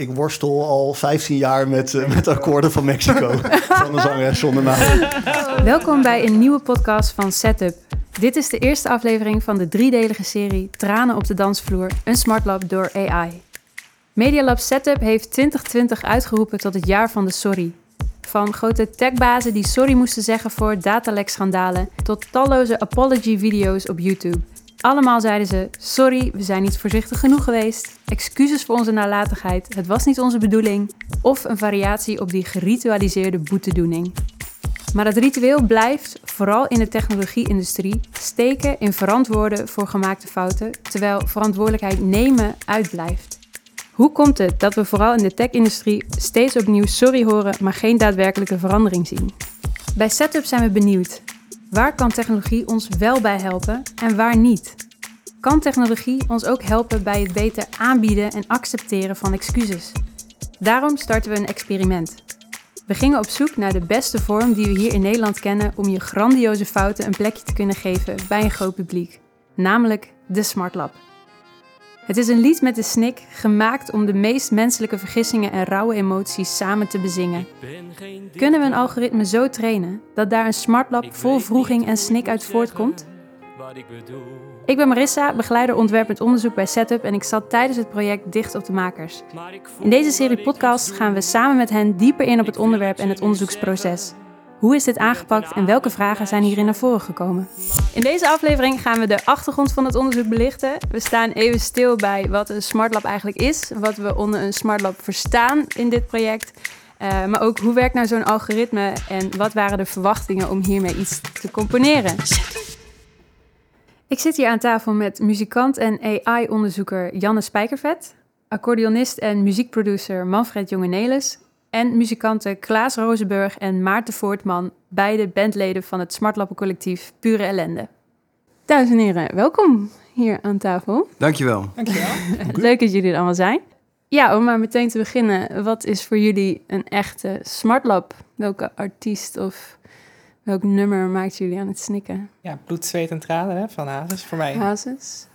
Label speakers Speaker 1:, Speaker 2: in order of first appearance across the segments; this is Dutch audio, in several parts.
Speaker 1: Ik worstel al 15 jaar met, uh, met akkoorden van Mexico. van de zangeres zonder naam.
Speaker 2: Welkom bij een nieuwe podcast van Setup. Dit is de eerste aflevering van de driedelige serie Tranen op de dansvloer, een smartlab door AI. Medialab Setup heeft 2020 uitgeroepen tot het jaar van de sorry. Van grote techbazen die sorry moesten zeggen voor datalek-schandalen tot talloze apology-video's op YouTube. Allemaal zeiden ze: Sorry, we zijn niet voorzichtig genoeg geweest. Excuses voor onze nalatigheid, het was niet onze bedoeling. Of een variatie op die geritualiseerde boetedoening. Maar het ritueel blijft, vooral in de technologie-industrie, steken in verantwoorden voor gemaakte fouten, terwijl verantwoordelijkheid nemen uitblijft. Hoe komt het dat we vooral in de tech-industrie steeds opnieuw sorry horen, maar geen daadwerkelijke verandering zien? Bij Setup zijn we benieuwd. Waar kan technologie ons wel bij helpen en waar niet? Kan technologie ons ook helpen bij het beter aanbieden en accepteren van excuses? Daarom starten we een experiment. We gingen op zoek naar de beste vorm die we hier in Nederland kennen om je grandioze fouten een plekje te kunnen geven bij een groot publiek, namelijk de Smart Lab. Het is een lied met de snik, gemaakt om de meest menselijke vergissingen en rauwe emoties samen te bezingen. Kunnen we een algoritme zo trainen dat daar een smartlab vol vroeging en snik uit voortkomt? Ik ben Marissa, begeleider ontwerpend onderzoek bij Setup en ik zat tijdens het project dicht op de makers. In deze serie podcast gaan we samen met hen dieper in op het onderwerp en het onderzoeksproces. Hoe is dit aangepakt en welke vragen zijn hierin naar voren gekomen? In deze aflevering gaan we de achtergrond van het onderzoek belichten. We staan even stil bij wat een smartlab eigenlijk is, wat we onder een smartlab verstaan in dit project. Uh, maar ook hoe werkt nou zo'n algoritme en wat waren de verwachtingen om hiermee iets te componeren? Ik zit hier aan tafel met muzikant en AI-onderzoeker Janne Spijkervet, accordeonist en muziekproducer Manfred Jongenelis en muzikanten Klaas Rozenburg en Maarten Voortman, beide bandleden van het Smartlappen collectief Pure Ellende. Dames en heren, welkom hier aan tafel.
Speaker 3: Dankjewel.
Speaker 2: Dankjewel. Leuk dat jullie er allemaal zijn. Ja, om maar meteen te beginnen, wat is voor jullie een echte Smartlab? Welke artiest of welk nummer maakt jullie aan het snikken?
Speaker 4: Ja, Bloed, Zweet en Tranen hè, van Hazes voor mij.
Speaker 2: Hazes.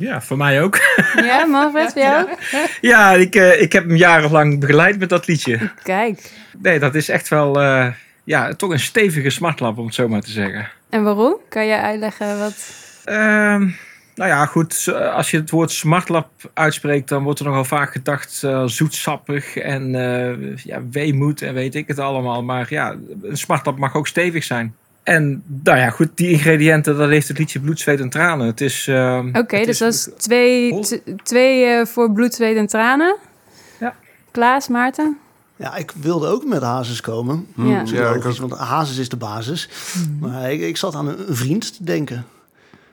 Speaker 5: Ja, voor mij ook.
Speaker 2: Ja, Manfred, voor jou?
Speaker 5: Ja, ik, uh, ik heb hem jarenlang begeleid met dat liedje.
Speaker 2: Kijk.
Speaker 5: Nee, dat is echt wel uh, ja, toch een stevige smartlap, om het zo maar te zeggen.
Speaker 2: En waarom? Kan jij uitleggen wat...
Speaker 5: Uh, nou ja, goed. Als je het woord smartlap uitspreekt, dan wordt er nogal vaak gedacht uh, zoetsappig en ja, weemoed en weet ik het allemaal. Maar ja, een smartlap mag ook stevig zijn. En nou ja, goed, die ingrediënten, dat heeft het liedje Bloed, Zweet en Tranen. Het is... Uh,
Speaker 2: Oké, okay, dus dat is twee, twee uh, voor Bloed, Zweet en Tranen.
Speaker 5: Ja.
Speaker 2: Klaas, Maarten?
Speaker 1: Ja, ik wilde ook met Hazes komen.
Speaker 2: Hmm. Ja.
Speaker 1: ja logisch, want Hazes is de basis. Hmm. Maar ik, ik, zat aan een, een vriend te denken.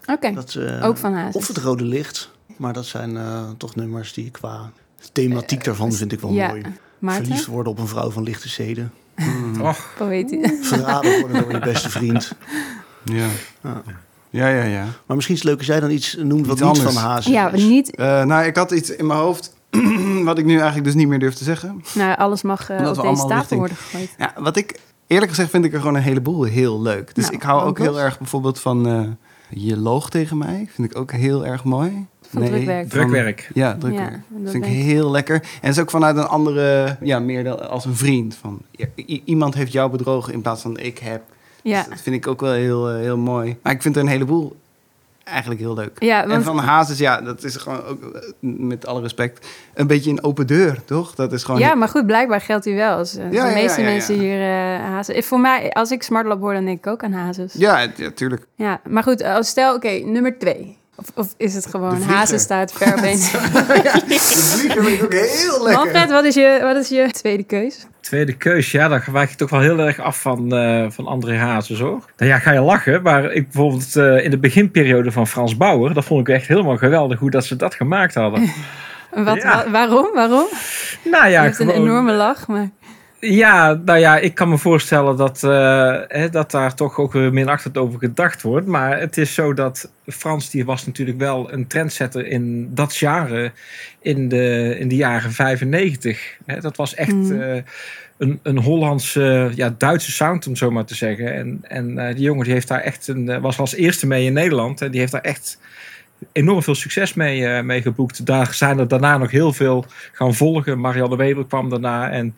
Speaker 2: Oké, okay. uh, ook van Hazes.
Speaker 1: Of het Rode Licht. Maar dat zijn toch nummers die qua thematiek daarvan vind ik wel
Speaker 2: ja.
Speaker 1: mooi.
Speaker 2: Maarten?
Speaker 1: Verliefd worden op een vrouw van lichte zeden.
Speaker 5: Mm. Och.
Speaker 2: Poëtisch.
Speaker 1: Verraden worden door je beste vriend.
Speaker 3: Ja. ja. Ja, ja, ja.
Speaker 1: Maar misschien is het leuk als jij dan iets noemt wat niet van Hazen
Speaker 2: Ja, niet...
Speaker 3: Uh, nou, ik had iets in mijn hoofd wat ik nu eigenlijk dus niet meer durf te zeggen.
Speaker 2: Nou, alles mag uh, op deze tafel richting... worden gegooid.
Speaker 3: Ja, wat ik... Eerlijk gezegd vind ik er gewoon een heleboel heel leuk. Dus
Speaker 2: nou,
Speaker 3: ik hou ook heel erg bijvoorbeeld van... Uh, je loog tegen mij. Vind ik ook heel erg mooi.
Speaker 2: Van nee, drukwerk.
Speaker 5: Drukwerk.
Speaker 3: Ja, drukwerk. Ja, dat vind ik heel lekker. En het is ook vanuit een andere, ja, meer dan als een vriend. Van, ja, iemand heeft jou bedrogen in plaats van ik heb.
Speaker 2: Ja.
Speaker 3: Dus dat vind ik ook wel heel, uh, heel mooi. Maar ik vind er een heleboel eigenlijk heel leuk.
Speaker 2: Ja, want...
Speaker 3: En van Hazes, ja, dat is gewoon ook, met alle respect, een beetje een open deur, toch? Dat is gewoon...
Speaker 2: Ja, maar goed, blijkbaar geldt hij wel. Als, ja, de meeste ja, ja, mensen hier uh, Hazes... Voor mij, als ik Smartlab hoor, dan denk ik ook aan Hazes.
Speaker 3: Ja, ja tuurlijk.
Speaker 2: Ja, maar goed, als stel, oké, okay, nummer twee. Of, of, is het gewoon hazen staat ver been?
Speaker 3: ja, de vlieger vind ik ook heel lekker.
Speaker 2: Manfred, wat is je, wat is je tweede keus?
Speaker 5: Tweede keus, ja, dan wijk je toch wel heel erg af van, uh, van André Hazes hoor. Nou ja, ga je lachen, maar ik bijvoorbeeld uh, in de beginperiode van Frans Bauer, dat vond ik echt helemaal geweldig hoe dat ze dat gemaakt hadden.
Speaker 2: wat, ja. wa waarom? Waarom?
Speaker 5: Nou ja,
Speaker 2: je hebt een enorme lach, maar...
Speaker 5: Ja, nou ja, ik kan me voorstellen dat, uh, hè, dat daar toch ook minachtend over gedacht wordt. Maar het is zo dat Frans, die was natuurlijk wel een trendsetter in dat genre, in de, in de jaren 95. Hè, dat was echt mm. uh, een, een Hollandse, ja, Duitse sound, om zo maar te zeggen. En, en uh, die jongen die heeft daar echt een, was als eerste mee in Nederland. En die heeft daar echt enorm veel succes mee, uh, mee geboekt. Daar zijn er daarna nog heel veel gaan volgen. Marianne Weber kwam daarna. En,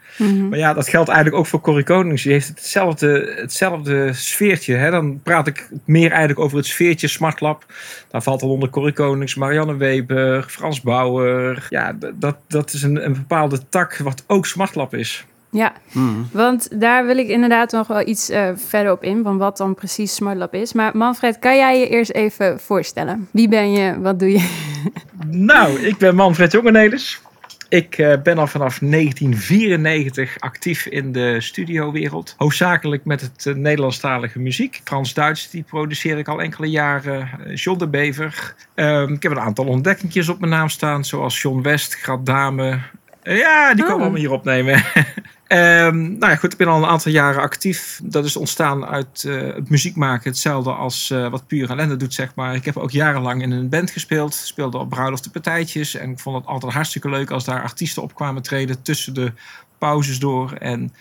Speaker 5: Maar ja, dat geldt eigenlijk ook voor Corrie Konings. Die heeft hetzelfde, hetzelfde sfeertje. Hè? Dan praat ik meer eigenlijk over het sfeertje Smart Lab. Daar valt al onder Corrie Konings, Marianne Weber, Frans Bauer. Ja, dat, dat is een, een bepaalde tak wat ook Smart Lab is.
Speaker 2: Ja, hmm. want daar wil ik inderdaad nog wel iets uh, verder op in, van wat dan precies SmartLab is. Maar Manfred, kan jij je eerst even voorstellen? Wie ben je, wat doe je?
Speaker 5: nou, ik ben Manfred Jongenelis. Ik uh, ben al vanaf 1994 actief in de studiowereld. Hoofdzakelijk met het uh, Nederlandstalige muziek. Frans-Duits, die produceer ik al enkele jaren. John de Bever. Ehm, ik heb een aantal ontdekkingjes op mijn naam staan, zoals John West, Grad Dame, ja, die komen oh. we hier opnemen. Um, nou ja, goed, ik ben al een aantal jaren actief. Dat is ontstaan uit uh, het muziek maken. Hetzelfde als uh, wat Puur Ellende doet, zeg maar. Ik heb ook jarenlang in een band gespeeld. Speelde op bruiloften partijtjes. En ik vond het altijd hartstikke leuk als daar artiesten op kwamen treden tussen de pauzes door. En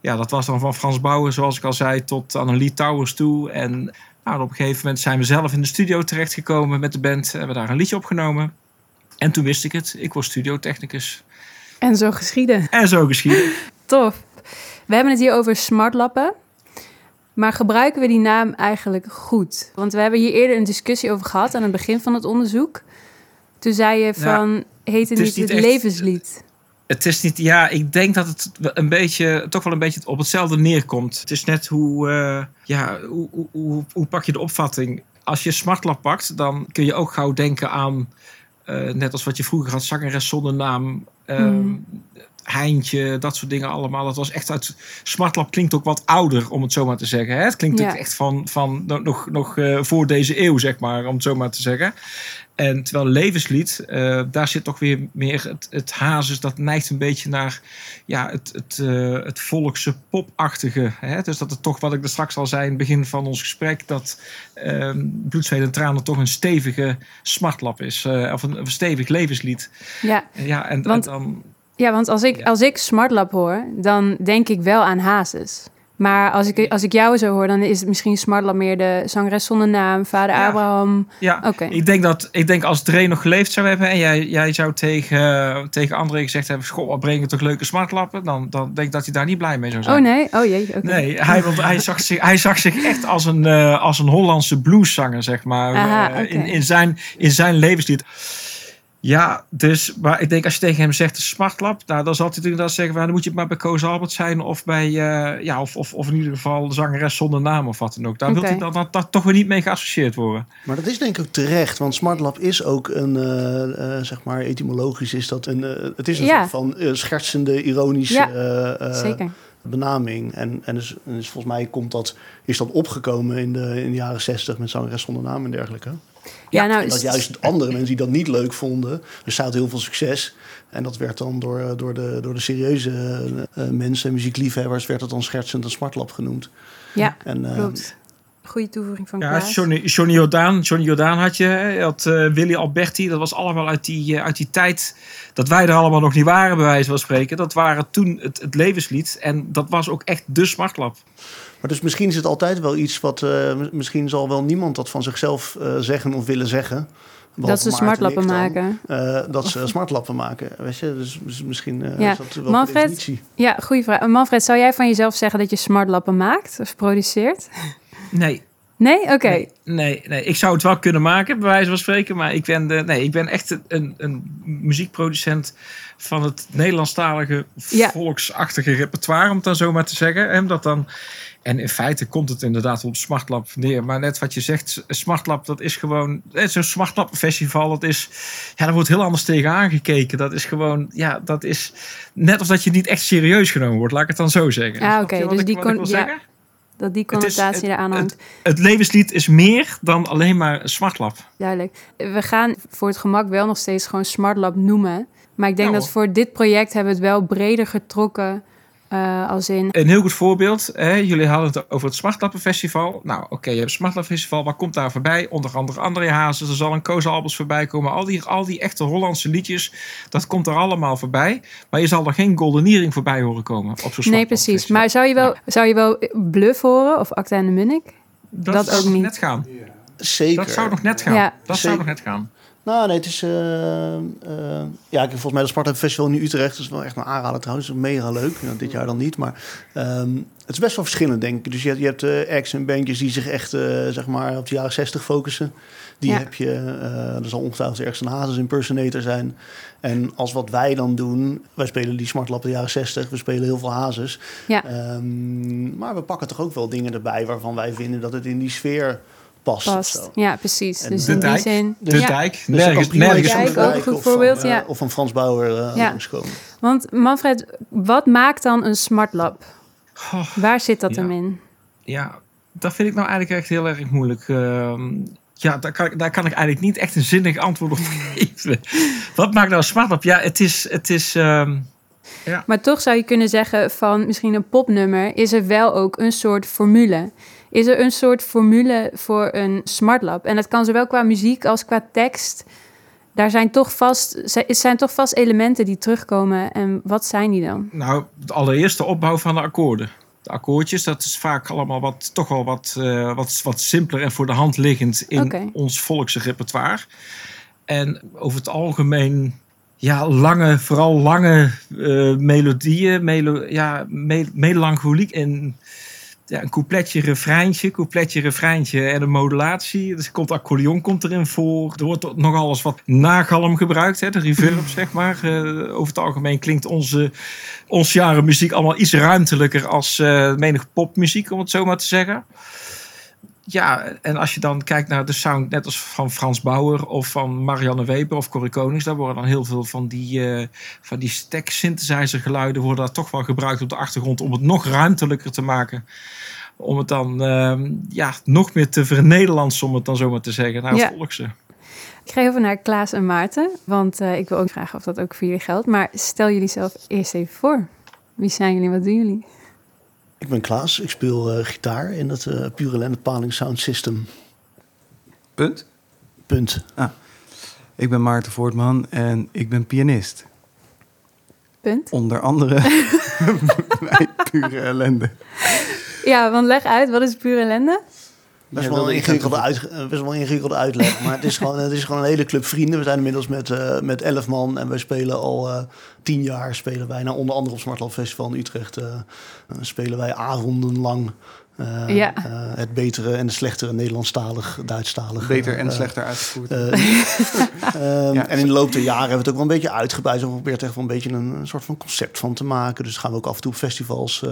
Speaker 5: ja, dat was dan van Frans Bauer, zoals ik al zei, tot Annelie Towers toe. En nou, op een gegeven moment zijn we zelf in de studio terechtgekomen met de band. Hebben daar een liedje opgenomen. En toen wist ik het. Ik was studiotechnicus.
Speaker 2: En zo geschieden.
Speaker 5: En zo geschieden.
Speaker 2: Tof. We hebben het hier over smartlappen. Maar gebruiken we die naam eigenlijk goed? Want we hebben hier eerder een discussie over gehad aan het begin van het onderzoek. Toen zei je van, heet het, niet het levenslied?
Speaker 5: Het is niet, ja, ik denk dat het een beetje, toch wel een beetje op hetzelfde neerkomt. Het is net hoe, uh, ja, hoe, hoe, hoe, pak je de opvatting? Als je smartlap pakt, dan kun je ook gauw denken aan, uh, net als wat je vroeger had, zangeres zonder naam. Um, Heintje, dat soort dingen allemaal. Dat was echt uit. Smartlab klinkt ook wat ouder, om het zo maar te zeggen. Hè? Het klinkt ook echt van, van nog, nog uh, voor deze eeuw, zeg maar, om het zo maar te zeggen. En terwijl levenslied, uh, daar zit toch weer meer het, het hazes, dat neigt een beetje naar ja, het, het, uh, het volkse popachtige. Hè? Dus dat het toch, wat ik er straks al zei in het begin van ons gesprek, dat uh, bloed, zweet en tranen toch een stevige smartlap is. Uh, of een, een, stevig levenslied.
Speaker 2: Ja,
Speaker 5: ja en, Want... en dan
Speaker 2: ja, want als ik, als ik Smartlab hoor, dan denk ik wel aan Hazes. Maar als ik, als ik jou zo hoor, dan is het misschien Smartlab meer de zangeres zonder naam, vader Abraham.
Speaker 5: Ja, oké. Ik denk dat ik denk als Dre nog geleefd zou hebben en jij, jij zou tegen, tegen André gezegd hebben: Goh, wat brengen toch leuke smartlappen? Dan, dan denk ik dat hij daar niet blij mee zou zijn.
Speaker 2: Oh nee, oh jee. Okay.
Speaker 5: Nee, hij, want hij, zag zich, hij zag zich echt als een, uh, als een Hollandse blueszanger, zeg maar. Aha, uh, in, in, zijn, in zijn levenslied. Ja, dus, maar ik denk als je tegen hem zegt de smartlap, nou, dan zal hij inderdaad zeggen, dan moet je het maar bij Koos Albert zijn of bij, uh, ja, of, of, of in ieder geval de zangeres zonder naam of wat dan ook. Daar okay. wil hij dan dat, dat, toch weer niet mee geassocieerd worden.
Speaker 1: Maar dat is denk ik ook terecht, want smartlap is ook een, uh, uh, zeg maar, etymologisch is dat een, het is een ja. soort van schertsende, ironische
Speaker 2: ja, zeker.
Speaker 1: benaming. En, en, dus, en dus volgens mij komt dat, is dat opgekomen in de, in de jaren zestig met zangeres zonder naam en dergelijke. Ja, nou, en dat juist andere mensen die dat niet leuk vonden. Er staat heel veel succes. En dat werd dan door, door, de, door de serieuze uh, mensen, muziekliefhebbers, werd het dan schertsend een smartlap genoemd.
Speaker 2: Ja, en, uh, klopt. Goede toevoeging van
Speaker 5: ja, Johnny, Johnny, Jordaan, Johnny Jordaan had je, had uh, Willy Alberti. Dat was allemaal uit die, uit die tijd dat wij er allemaal nog niet waren, bij wijze van spreken. Dat waren toen het, het levenslied. En dat was ook echt de smartlap.
Speaker 1: Maar dus misschien is het altijd wel iets wat... Uh, misschien zal wel niemand dat van zichzelf uh, zeggen of willen zeggen.
Speaker 2: Dat ze smartlappen maken.
Speaker 1: Uh, dat ze smartlappen maken, weet je. Dus, dus misschien ja. is dat wel
Speaker 2: Manfred, Ja, goede vraag. Manfred, zou jij van jezelf zeggen dat je smartlappen maakt of produceert?
Speaker 5: Nee.
Speaker 2: Nee? Oké.
Speaker 5: Nee, nee, nee, ik zou het wel kunnen maken, bij wijze van spreken. Maar ik ben, de, nee, ik ben echt een, een muziekproducent van het Nederlandstalige ja. volksachtige repertoire, om het dan zo maar te zeggen. En dat dan en in feite komt het inderdaad op Smartlab neer. Maar net wat je zegt, Smartlab, dat is gewoon... Zo'n Smartlab festival, dat is... Ja, daar wordt heel anders tegen aangekeken. Dat is gewoon... Ja, dat is net of dat je niet echt serieus genomen wordt. Laat ik het dan zo zeggen.
Speaker 2: Ja, oké. Dus die kon... Ja, dat die connotatie eraan hangt.
Speaker 5: Het, het, levenslied is meer dan alleen maar een Smartlab.
Speaker 2: Duidelijk. We gaan voor het gemak wel nog steeds gewoon Smartlab noemen. Maar ik denk dat voor dit project hebben we het wel breder getrokken uh, als in...
Speaker 5: Een heel goed voorbeeld. Hè? Jullie hadden het over het Smartlappenfestival. Nou, oké, okay, je hebt het Smartlappenfestival. Wat komt daar voorbij? Onder andere André Hazes. Er zal een Koos Albers voorbij komen. Al die, al die echte Hollandse liedjes. Dat komt er allemaal voorbij. Maar je zal er geen Goldenering voorbij horen komen. Op zo'n
Speaker 2: nee, precies. Maar zou je wel, zou je wel Bluff horen? Of Acta en de Munnik?
Speaker 5: Dat, dat ook niet. net gaan.
Speaker 1: Zeker.
Speaker 5: Dat zou nog net gaan. Ja. Dat zou nog net gaan.
Speaker 1: Nou, nee, het is... Uh, uh, ja, ik heb volgens mij de Sparta Festival in Utrecht. Dat is wel echt een aanrader trouwens. Mega leuk. Ja, dit jaar dan niet, maar... Um, het is best wel verschillend, denk ik. Dus je, hebt, je hebt uh, acts en bandjes die zich echt, zeg maar, op de jaren 60 focussen. Die heb je... er zal ongetwijfeld ergens een Hazes impersonator zijn. En als wat wij dan doen... Wij spelen die Smart Lab de jaren 60. We spelen heel veel Hazes. Ja. Um, maar we pakken toch ook wel dingen erbij... waarvan wij vinden dat het in die sfeer past.
Speaker 2: Ja, precies.
Speaker 5: dus de in dijk, die zin. De ja. dijk.
Speaker 2: Dus nergens, nergens de dijk, ook een goed voorbeeld.
Speaker 1: Van,
Speaker 2: ja.
Speaker 1: Of van Frans Bauer uh, ja. langskomen.
Speaker 2: Want Manfred, wat maakt dan een smart lab? Oh, Waar zit dat hem in?
Speaker 5: Ja, dat vind ik nou eigenlijk echt heel erg moeilijk. Uh, ja, daar kan, daar kan ik eigenlijk niet echt een zinnig antwoord op geven. wat maakt nou een smart lab? Ja, het is... Het is uh,
Speaker 2: ja. Maar toch zou je kunnen zeggen van misschien een popnummer is er wel ook een soort formule is er een soort formule voor een smart lab. En dat kan zowel qua muziek als qua tekst. Daar zijn toch vast, zijn toch vast elementen die terugkomen. En wat zijn die dan?
Speaker 5: Nou, de allereerste opbouw van de akkoorden. De akkoordjes, dat is vaak allemaal wat, toch wel wat, uh, wat, wat simpeler en voor de hand liggend in ons volkse repertoire. En over het algemeen ja, lange, vooral lange uh, melodieën, melo ja, me melancholiek en ja, een coupletje, refreintje, coupletje, refreintje en een modulatie. Dus komt accordeon komt erin voor. Er wordt nogal eens wat nagalm gebruikt, hè, de reverb zeg maar. Uh, over het algemeen klinkt onze, ons jaren muziek allemaal iets ruimtelijker als uh, menig popmuziek, om het zo maar te zeggen. Ja, en als je dan kijkt naar de sound, net als van Frans Bauer of van Marianne Weber of Corrie Konings, daar worden dan heel veel van die, uh, van die stack synthesizer geluiden worden daar toch wel gebruikt op de achtergrond om het nog ruimtelijker te maken. Om het dan uh, ja, nog meer te vernederlands, om het dan zomaar te zeggen, naar het ja. volkse.
Speaker 2: Ik ga even naar Klaas en Maarten, want uh, ik wil ook vragen of dat ook voor jullie geldt. Maar stel jullie zelf eerst even voor. Wie zijn jullie, wat doen jullie?
Speaker 1: Ik ben Klaas, ik speel uh, gitaar in het uh, Pure Lende Paling Sound System.
Speaker 3: Punt?
Speaker 1: Punt.
Speaker 3: Ah. Ik ben Maarten Voortman en ik ben pianist.
Speaker 2: Punt?
Speaker 3: Onder andere bij Pure Ellende.
Speaker 2: Ja, want leg uit, wat is Pure Ellende?
Speaker 1: Best wel, een ingewikkelde uit, best wel een ingewikkelde uitleg. Maar het is, gewoon, het is gewoon een hele club vrienden. We zijn inmiddels met, uh, met elf man. En wij spelen al uh, tien jaar. Spelen wij, nou, onder andere op Smartlab Festival in Utrecht. Uh, spelen wij avonden lang. ja. het betere en de slechtere Nederlandstalig, Duitsstalig.
Speaker 3: Beter en slechter uitgevoerd.
Speaker 1: ja. En in de loop der jaren hebben we het ook wel een beetje uitgebreid. We proberen er echt wel een beetje een, een, soort van concept van te maken. Dus gaan we ook af en toe op festivals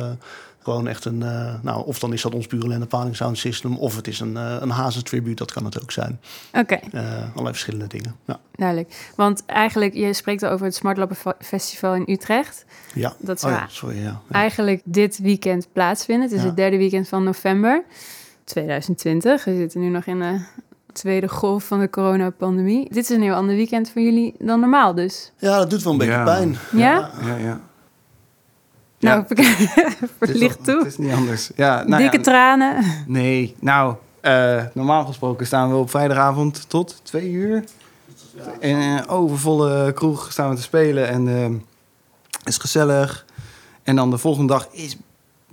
Speaker 1: gewoon echt een, uh, nou, of dan is dat ons Pure Paling Sound System, of het is een, uh, een Hazen tribute, dat kan het ook zijn.
Speaker 2: Oké. Okay.
Speaker 1: Uh, allerlei verschillende dingen. Ja.
Speaker 2: Duidelijk. Want eigenlijk, je spreekt over het Smart Lab Festival in Utrecht.
Speaker 1: Ja.
Speaker 2: Dat
Speaker 1: zou oh ja, sorry, ja.
Speaker 2: eigenlijk dit weekend plaatsvinden. Het is het derde weekend van november 2020. We zitten nu nog in de tweede golf van de coronapandemie. Dit is een heel ander weekend voor jullie dan normaal dus.
Speaker 1: Ja, dat doet wel een beetje pijn.
Speaker 2: Ja?
Speaker 3: Ja, ja.
Speaker 2: Nou, verlicht toe.
Speaker 3: Het is niet anders. Ja,
Speaker 2: nou Dikke tranen.
Speaker 3: Nee, nou, uh, normaal gesproken staan we op vrijdagavond tot twee uur. In een overvolle kroeg staan we te spelen en uh, is gezellig. En dan de volgende dag is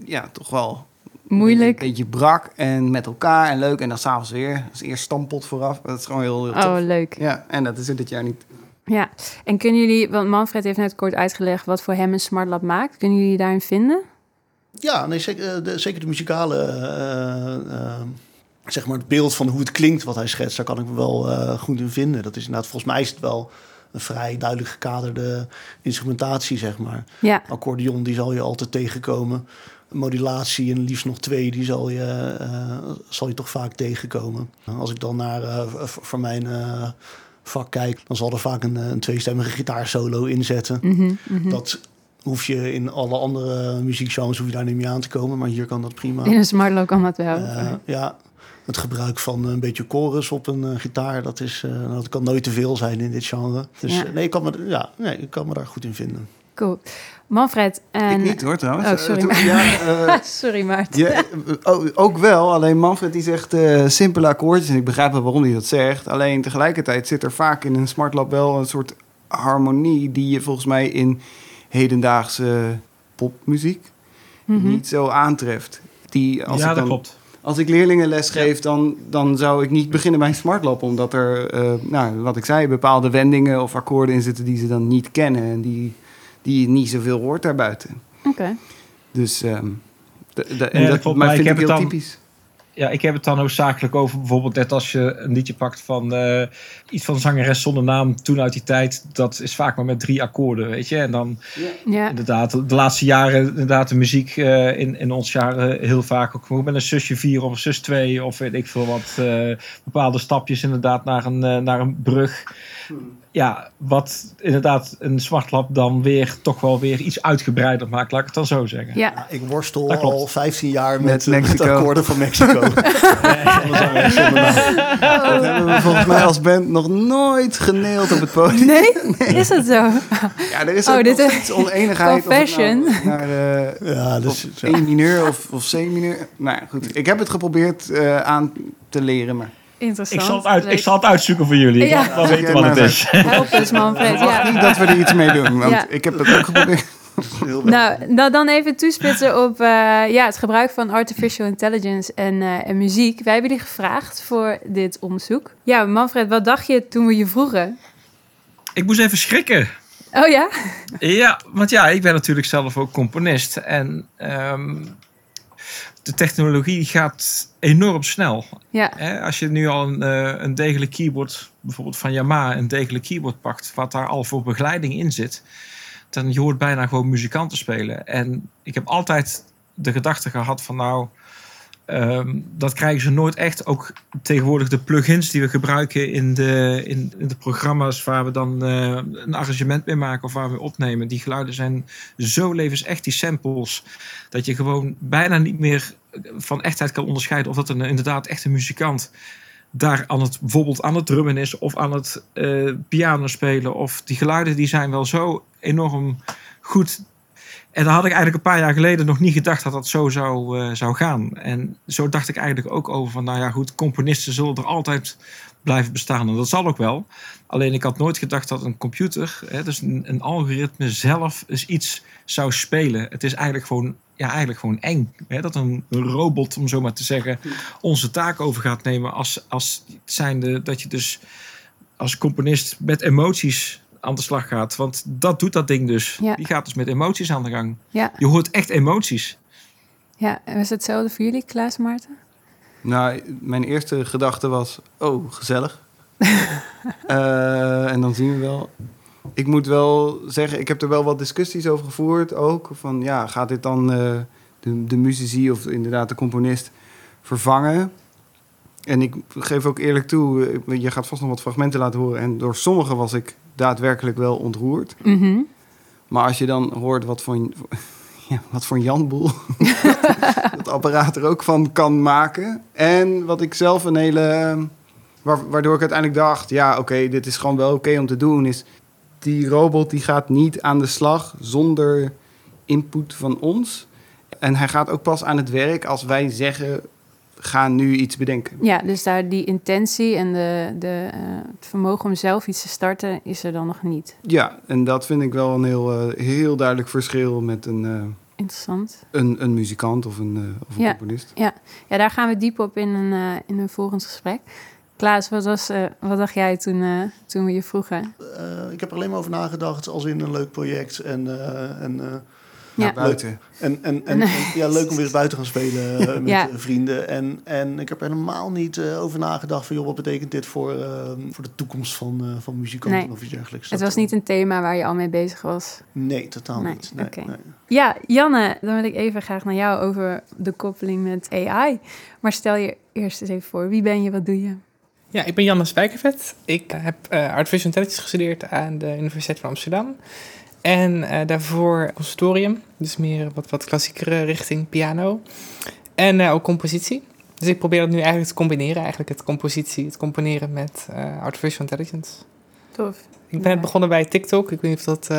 Speaker 3: ja, toch wel
Speaker 2: moeilijk.
Speaker 3: Een beetje brak en met elkaar en leuk. En dan s'avonds weer. Dus eerst stampot vooraf. Dat is gewoon heel, heel
Speaker 2: Oh, leuk.
Speaker 3: Ja, en dat is dit jaar niet.
Speaker 2: Ja, en kunnen jullie, want Manfred heeft net kort uitgelegd wat voor hem een smart lab maakt. Kunnen jullie daarin vinden?
Speaker 1: Ja, nee, zeker, eh, de, zeker de muzikale, uh, uh, zeg maar het beeld van hoe het klinkt wat hij schetst, daar kan ik me wel goed in vinden. Dat is inderdaad, volgens mij is het wel een vrij duidelijk gekaderde instrumentatie, zeg maar.
Speaker 2: Ja.
Speaker 1: Accordeon, die zal je altijd tegenkomen. Modulatie en liefst nog twee, die zal je, zal je toch vaak tegenkomen. Als ik dan naar, voor mijn vak kijk, dan zal er vaak een, een tweestemmige gitaarsolo inzetten.
Speaker 2: Mm -hmm,
Speaker 1: Dat hoef je in alle andere muziekgenres hoef je daar niet mee aan te komen, maar hier kan dat prima.
Speaker 2: In een smartloop kan dat wel.
Speaker 1: Uh, ja, het gebruik van een beetje chorus op een uh, gitaar, dat, is, uh, dat kan nooit te veel zijn in dit genre. Dus ja. nee, ik kan me, ja, nee, ik kan me daar goed in vinden.
Speaker 2: Cool. Manfred en...
Speaker 3: Ik niet hoor trouwens.
Speaker 2: Oh, sorry, uh, ja, uh, sorry Maarten.
Speaker 3: Ja, oh, ook wel, alleen Manfred die zegt uh, simpele akkoordjes. En ik begrijp wel waarom hij dat zegt. Alleen tegelijkertijd zit er vaak in een Smart Lab wel een soort harmonie... die je volgens mij in hedendaagse popmuziek mm -hmm. niet zo aantreft. Die, als
Speaker 5: ja,
Speaker 3: ik
Speaker 5: dan,
Speaker 3: dan,
Speaker 5: dat klopt.
Speaker 3: als ik leerlingen les geef, dan, dan zou ik niet beginnen bij een smartlab. Omdat er, uh, nou, wat ik zei, bepaalde wendingen of akkoorden in zitten die ze dan niet kennen. En die, die je niet zoveel hoort daarbuiten.
Speaker 2: Oké.
Speaker 3: Dus um, de, de, en dat, maar vind ik heel typisch
Speaker 5: ja, ik heb het dan hoofdzakelijk over bijvoorbeeld net als je een liedje pakt van uh, iets van zangeres zonder naam toen uit die tijd. Dat is vaak maar met drie akkoorden, weet je. En dan ja. inderdaad, de laatste jaren inderdaad de muziek uh, in, in ons jaren heel vaak ook met een zusje 4 of een zus 2 of weet ik veel wat. Uh, bepaalde stapjes inderdaad naar een, naar een brug. Hmm ja, wat inderdaad een smartlap dan weer toch wel weer iets uitgebreider maakt, laat ik het dan zo zeggen.
Speaker 2: Ja.
Speaker 1: Ik worstel al 15 jaar met, met, met akkoorden van Mexico. Dat
Speaker 3: hebben we volgens mij als band nog nooit geneeld op het podium.
Speaker 2: Nee? Is dat zo?
Speaker 3: Ja, er is oh, ook dit iets oneenigheid.
Speaker 2: Confession.
Speaker 3: Of nou naar uh, ja, dus, of mineur of, of C mineur. Nou goed, ik heb het geprobeerd uh, aan te leren, maar...
Speaker 2: Interessant.
Speaker 5: Ik zal het, uit, ik zal het uitzoeken voor jullie. Ja. Dan weten wat het is.
Speaker 2: Help eens, Manfred.
Speaker 3: Ja. Niet dat we er iets mee doen, want ik heb het ook geprobeerd.
Speaker 2: Nou, nou, dan even toespitsen op uh, ja, het gebruik van artificial intelligence en, uh, en muziek. Wij hebben jullie gevraagd voor dit onderzoek. Ja, Manfred, wat dacht je toen we je vroegen?
Speaker 5: Ik moest even schrikken.
Speaker 2: Oh ja?
Speaker 5: Ja, want ja, ik ben natuurlijk zelf ook componist. En um, de technologie gaat enorm snel.
Speaker 2: Ja.
Speaker 5: Als je nu al een, eh, een degelijk keyboard, bijvoorbeeld van Yamaha, een degelijk keyboard pakt, wat daar al voor begeleiding in zit, dan je hoort bijna gewoon muzikanten spelen. En ik heb altijd de gedachte gehad van nou, Ehm, dat krijgen ze nooit echt. Ook tegenwoordig de plugins die we gebruiken in de, in, in de programma's waar we dan uh, een arrangement mee maken of waar we opnemen. Die geluiden zijn zo levensecht, die samples, dat je gewoon bijna niet meer van echtheid kan onderscheiden of dat een inderdaad echte muzikant daar aan het, bijvoorbeeld aan het drummen is of aan het uh, piano spelen. Of die geluiden die zijn wel zo enorm goed en daar had ik eigenlijk een paar jaar geleden nog niet gedacht dat dat zo zou, uh, zou gaan. En zo dacht ik eigenlijk ook over van, nou ja goed, componisten zullen er altijd blijven bestaan. En dat zal ook wel. Alleen ik had nooit gedacht dat een computer, hè, dus een, een algoritme zelf, iets zou spelen. Het is eigenlijk gewoon, ja, eigenlijk gewoon eng. Hè, dat een robot, om zo maar te zeggen, onze taak over gaat nemen als, als zijnde dat je dus als componist met emoties aan de slag gaat. Want dat doet dat ding dus. Die gaat dus met emoties aan de gang.
Speaker 2: Ja.
Speaker 5: Je hoort echt emoties.
Speaker 2: Ja, en was het hetzelfde voor jullie, Klaas Maarten?
Speaker 3: Nou, mijn eerste gedachte was, oh, gezellig. uh, en dan zien we wel. Ik moet wel zeggen, ik heb er wel wat discussies over gevoerd ook. Van ja, gaat dit dan uh, de, de muzici of inderdaad de componist vervangen? En ik geef ook eerlijk toe, eh, je gaat vast nog wat fragmenten laten horen. En door sommige was ik daadwerkelijk wel ontroerd.
Speaker 2: Mhm.
Speaker 3: Maar als je dan hoort wat voor, ja, wat voor Janboel het apparaat er ook van kan maken. En wat ik zelf een hele... Waardoor ik uiteindelijk dacht, ja oké, dit is gewoon wel oké om te doen... is die robot die gaat niet aan de slag zonder input van ons. En hij gaat ook pas aan het werk als wij zeggen gaan nu iets bedenken.
Speaker 2: Ja, dus daar die intentie en de, de, uh, het vermogen om zelf iets te starten is er dan nog niet.
Speaker 3: Ja, en dat vind ik wel een heel, uh, heel duidelijk verschil met een, uh,
Speaker 2: Interessant.
Speaker 3: een, een muzikant of een, of een
Speaker 2: ja,
Speaker 3: componist.
Speaker 2: Ja. ja, daar gaan we diep op in een, in een volgend gesprek. Klaas, wat, was, wat dacht jij toen, toen we je vroegen?
Speaker 1: ik heb er alleen maar over nagedacht als in een leuk project en... en
Speaker 2: ja.
Speaker 3: buiten.
Speaker 1: En, en, en, ja, leuk om weer eens buiten gaan spelen uh, met ja. vrienden. En, en ik heb helemaal niet uh, over nagedacht van... joh, wat betekent dit voor, uh, voor de toekomst van, van muzikanten nee. of iets dergelijks.
Speaker 2: Het was niet een thema waar je al mee bezig was?
Speaker 1: Nee, totaal nee. niet. Nee,
Speaker 2: okay. nee. Ja, Janne, dan wil ik even graag naar jou over de koppeling met AI. Maar stel je eerst eens even voor. Wie ben je, wat doe je?
Speaker 4: Ja, ik ben Janne Spijkervet. Ik heb Artificial Intelligence gestudeerd aan de Universiteit van Amsterdam... En uh, daarvoor conservatorium, dus meer wat, wat klassiekere richting piano. En uh, ook compositie. Dus ik probeer het nu eigenlijk te combineren, eigenlijk het compositie, het componeren met uh, artificial intelligence.
Speaker 2: Tof.
Speaker 4: Ik ben net begonnen bij TikTok. Ik weet niet of dat...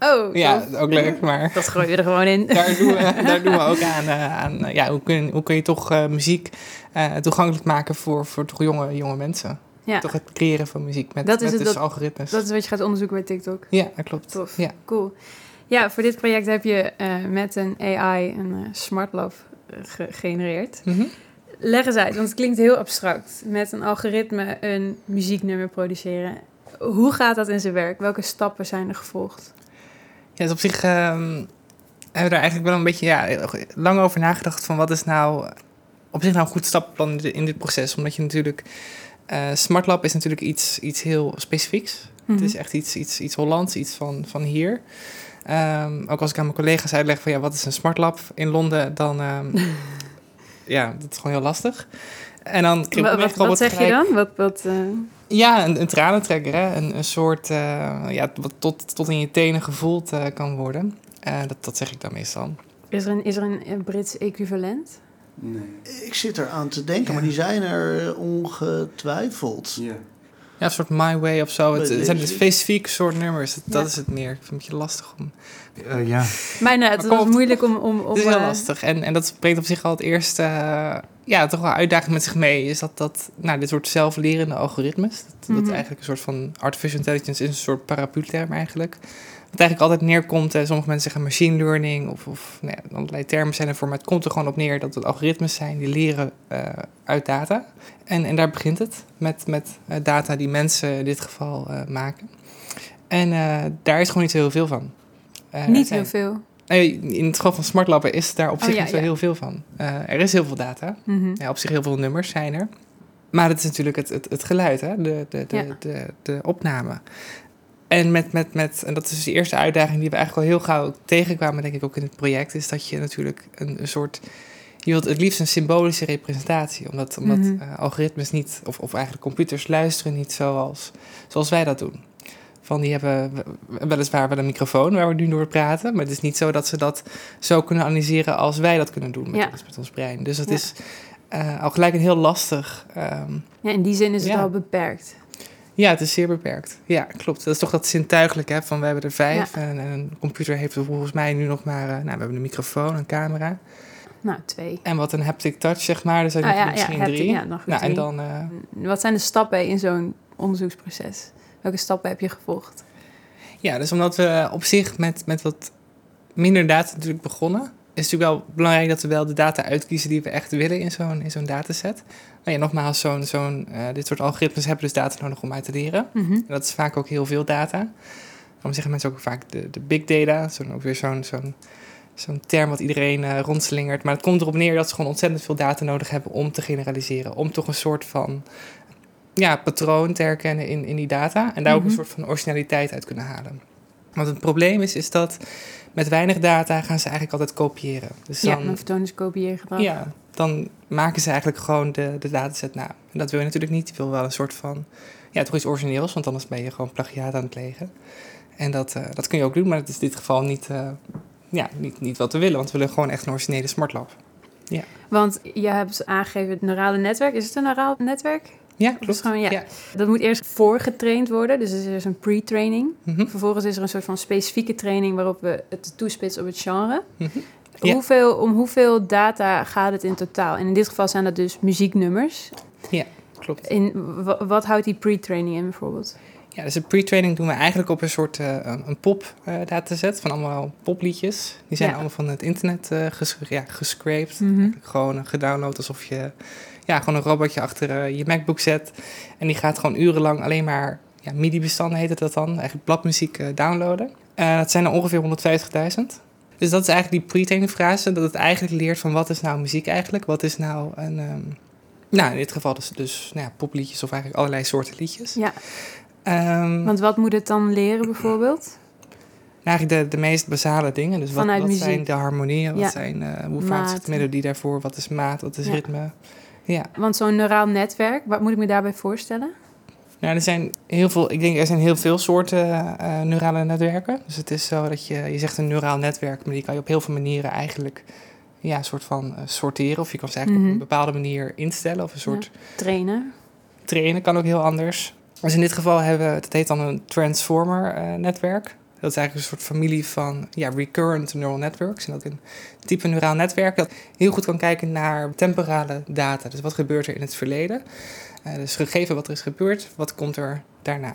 Speaker 2: oh,
Speaker 4: Ja, ook leuk, maar...
Speaker 2: Dat gooi je er gewoon in.
Speaker 4: daar, doen we, daar doen we ook aan, aan ja, hoe kun, hoe kun je toch muziek toegankelijk maken voor, voor toch jonge, jonge mensen. Ja. Toch het creëren van muziek met, dat is met het, dus dat, algoritmes.
Speaker 2: Dat is wat je gaat onderzoeken bij TikTok?
Speaker 4: Ja, dat klopt.
Speaker 2: Tof.
Speaker 4: Ja.
Speaker 2: Cool. Ja, voor dit project heb je uh, met een AI een uh, smart love uh, gegenereerd.
Speaker 4: Mm -hmm.
Speaker 2: leg eens uit, want het klinkt heel abstract. Met een algoritme een muzieknummer produceren. Hoe gaat dat in zijn werk? Welke stappen zijn er gevolgd?
Speaker 4: Ja, dus op zich um, hebben we er eigenlijk wel een beetje ja, lang over nagedacht van wat is nou op zich nou een goed stappenplan in dit proces. Omdat je natuurlijk, uh, SmartLab is natuurlijk iets, iets heel specifieks. Het mhm. is echt iets, iets, iets Hollands, iets van, van hier. Um, ook als ik aan mijn collega's uitleg van ja, wat is een SmartLab in Londen, dan um, ja, dat is gewoon heel lastig. En dan
Speaker 2: wat, wat zeg je dan? Wat, wat, uh...
Speaker 4: Ja, een, een tranentrekker, hè? Een, een soort uh, ja, wat tot, tot in je tenen gevoeld kan worden. dat, dat zeg ik dan meestal.
Speaker 2: Is er een, is er een Brits equivalent?
Speaker 1: Nee. Ik zit er aan te denken, maar die zijn er ongetwijfeld.
Speaker 4: Ja. Ja, een soort My Way of zo. Het, het zijn specifiek soort nummers. Dat, is het meer. Ik vind het een beetje lastig om...
Speaker 3: Uh, ja.
Speaker 2: Mijn, het was moeilijk om... om, om
Speaker 4: het is heel uh, lastig. En, en dat brengt op zich al het eerste... Uh, ja, toch wel uitdaging met zich mee. Is dat, dat nou, dit soort zelflerende algoritmes... Dat, mm -hmm. dat mhm. eigenlijk een soort van... Artificial intelligence is een soort paraplu-term eigenlijk. Wat eigenlijk altijd neerkomt, eh, sommige mensen zeggen machine learning of, of nou ja, allerlei termen zijn ervoor, maar het komt er gewoon op neer dat het algoritmes zijn die leren uh, uit data. En, en daar begint het met, met uh, data die mensen in dit geval uh, maken. En daar is gewoon niet zo heel veel van.
Speaker 2: niet heel veel?
Speaker 4: In het geval van smartlappen is daar op oh, zich ja, niet zo ja. heel veel van. er is heel veel data. Mm -hmm. ja, op zich heel veel nummers zijn er. Maar het is natuurlijk het, het, het geluid, hè? De, de, de, ja. de, de, opname. En, met, met, met, en dat is de eerste uitdaging die we eigenlijk al heel gauw tegenkwamen, denk ik ook in het project, is dat je natuurlijk een, een soort. Je wilt het liefst een symbolische representatie, omdat, omdat mm -hmm. uh, algoritmes niet, of, of eigenlijk computers luisteren niet zoals, zoals wij dat doen. Van die hebben weliswaar wel een microfoon waar we nu door praten, maar het is niet zo dat ze dat zo kunnen analyseren als wij dat kunnen doen met, ja. ons, met ons brein. Dus dat ja. is uh, al gelijk een heel lastig. Um,
Speaker 2: ja, in die zin is het al beperkt.
Speaker 4: Ja, het is zeer beperkt. Ja, klopt. Dat is toch dat zintuigelijk, hè? Van we hebben er vijf en, en, een computer heeft volgens mij nu nog maar... Uh, nou, we hebben een microfoon, een camera.
Speaker 2: Nou, twee.
Speaker 4: En wat een haptic touch, zeg maar. Er zijn oh, ja, misschien ja, drie. Ja, nog nou,
Speaker 2: drie. En dan, uh... Wat zijn de stappen in zo'n onderzoeksproces? Welke stappen heb je gevolgd?
Speaker 4: Ja, dus omdat we op zich met, met wat minder data natuurlijk begonnen is natuurlijk wel belangrijk dat we wel de data uitkiezen die we echt willen in zo'n, in zo'n dataset. Nou ja, nogmaals, zo'n, zo'n, uh, dit soort algoritmes hebben dus data nodig om uit te leren. Mm-hmm. En dat is vaak ook heel veel data. Daarom zeggen mensen ook vaak de, de big data. Zo ook weer zo'n, zo'n, zo'n term wat iedereen uh, rondslingert. Maar het komt erop neer dat ze gewoon ontzettend veel data nodig hebben om te generaliseren. Om toch een soort van ja, patroon te herkennen in, in die data. En daar ook een mm-hmm. soort van originaliteit uit kunnen halen. Want het probleem is, is dat met weinig data gaan ze eigenlijk altijd kopiëren.
Speaker 2: Dus dan, ja, een vertoningskopiëren kopieergedrag.
Speaker 4: Ja, dan maken ze eigenlijk gewoon de, de dataset na. En dat wil je natuurlijk niet. Je wil wel een soort van, ja, toch iets origineels, want anders ben je gewoon plagiaat aan het plegen. En dat, uh, dat kun je ook doen, maar dat is in dit geval niet, uh, ja, niet, niet wat we willen, want we willen gewoon echt een originele smartlab. Ja.
Speaker 2: Want je hebt aangegeven het neurale netwerk. Is het een neuraal netwerk?
Speaker 4: Ja, klopt.
Speaker 2: Gewoon, ja. Dat moet eerst voorgetraind worden. Dus er is een pre-training. Mm Vervolgens is er een soort van specifieke training waarop we het toespitsen op het genre. Mm -hmm. hoeveel, om hoeveel data gaat het in totaal? En in dit geval zijn dat dus muzieknummers.
Speaker 4: Ja, klopt.
Speaker 2: In, wat houdt die pre-training in bijvoorbeeld?
Speaker 4: Ja, dus de pre-training doen we eigenlijk op een soort uh, een pop uh, dataset van allemaal popliedjes. Die zijn ja. allemaal van het internet uh, ges ja, gescraped. Mm -hmm. Gewoon gedownload alsof je ja, gewoon een robotje achter uh, je MacBook zet. En die gaat gewoon urenlang alleen maar ja, MIDI-bestanden, heet het dat dan, eigenlijk bladmuziek uh, downloaden. Dat zijn er ongeveer 150.000. Dus dat is eigenlijk die pre-training fase, dat het eigenlijk leert van wat is nou muziek eigenlijk? Wat is nou een... Um, nou, in dit geval dus, dus nou ja, popliedjes of eigenlijk allerlei soorten liedjes.
Speaker 2: Ja. Um, Want wat moet het dan leren bijvoorbeeld?
Speaker 4: Nou, eigenlijk de, de meest basale dingen. Dus wat, wat zijn de harmonieën? Wat ja. zijn, uh, hoe vaak is het melodie daarvoor? Wat is maat? Wat is ja. ritme? Ja.
Speaker 2: Want zo'n neuraal netwerk, wat moet ik me daarbij voorstellen?
Speaker 4: Nou, er zijn heel veel, ik denk er zijn heel veel soorten uh, neurale netwerken. Dus het is zo dat je, je zegt een neuraal netwerk, maar die kan je op heel veel manieren eigenlijk ja, een soort van uh, sorteren. Of je kan ze eigenlijk mm -hmm. op een bepaalde manier instellen. Of een soort. Ja,
Speaker 2: trainen.
Speaker 4: Trainen kan ook heel anders. Dus in dit geval hebben we, het heet dan een transformer netwerk. Dat is eigenlijk een soort familie van ja, recurrent neural networks. En dat een type neuraal netwerk dat heel goed kan kijken naar temporale data. Dus wat gebeurt er in het verleden? Uh, dus gegeven wat er is gebeurd, wat komt er daarna?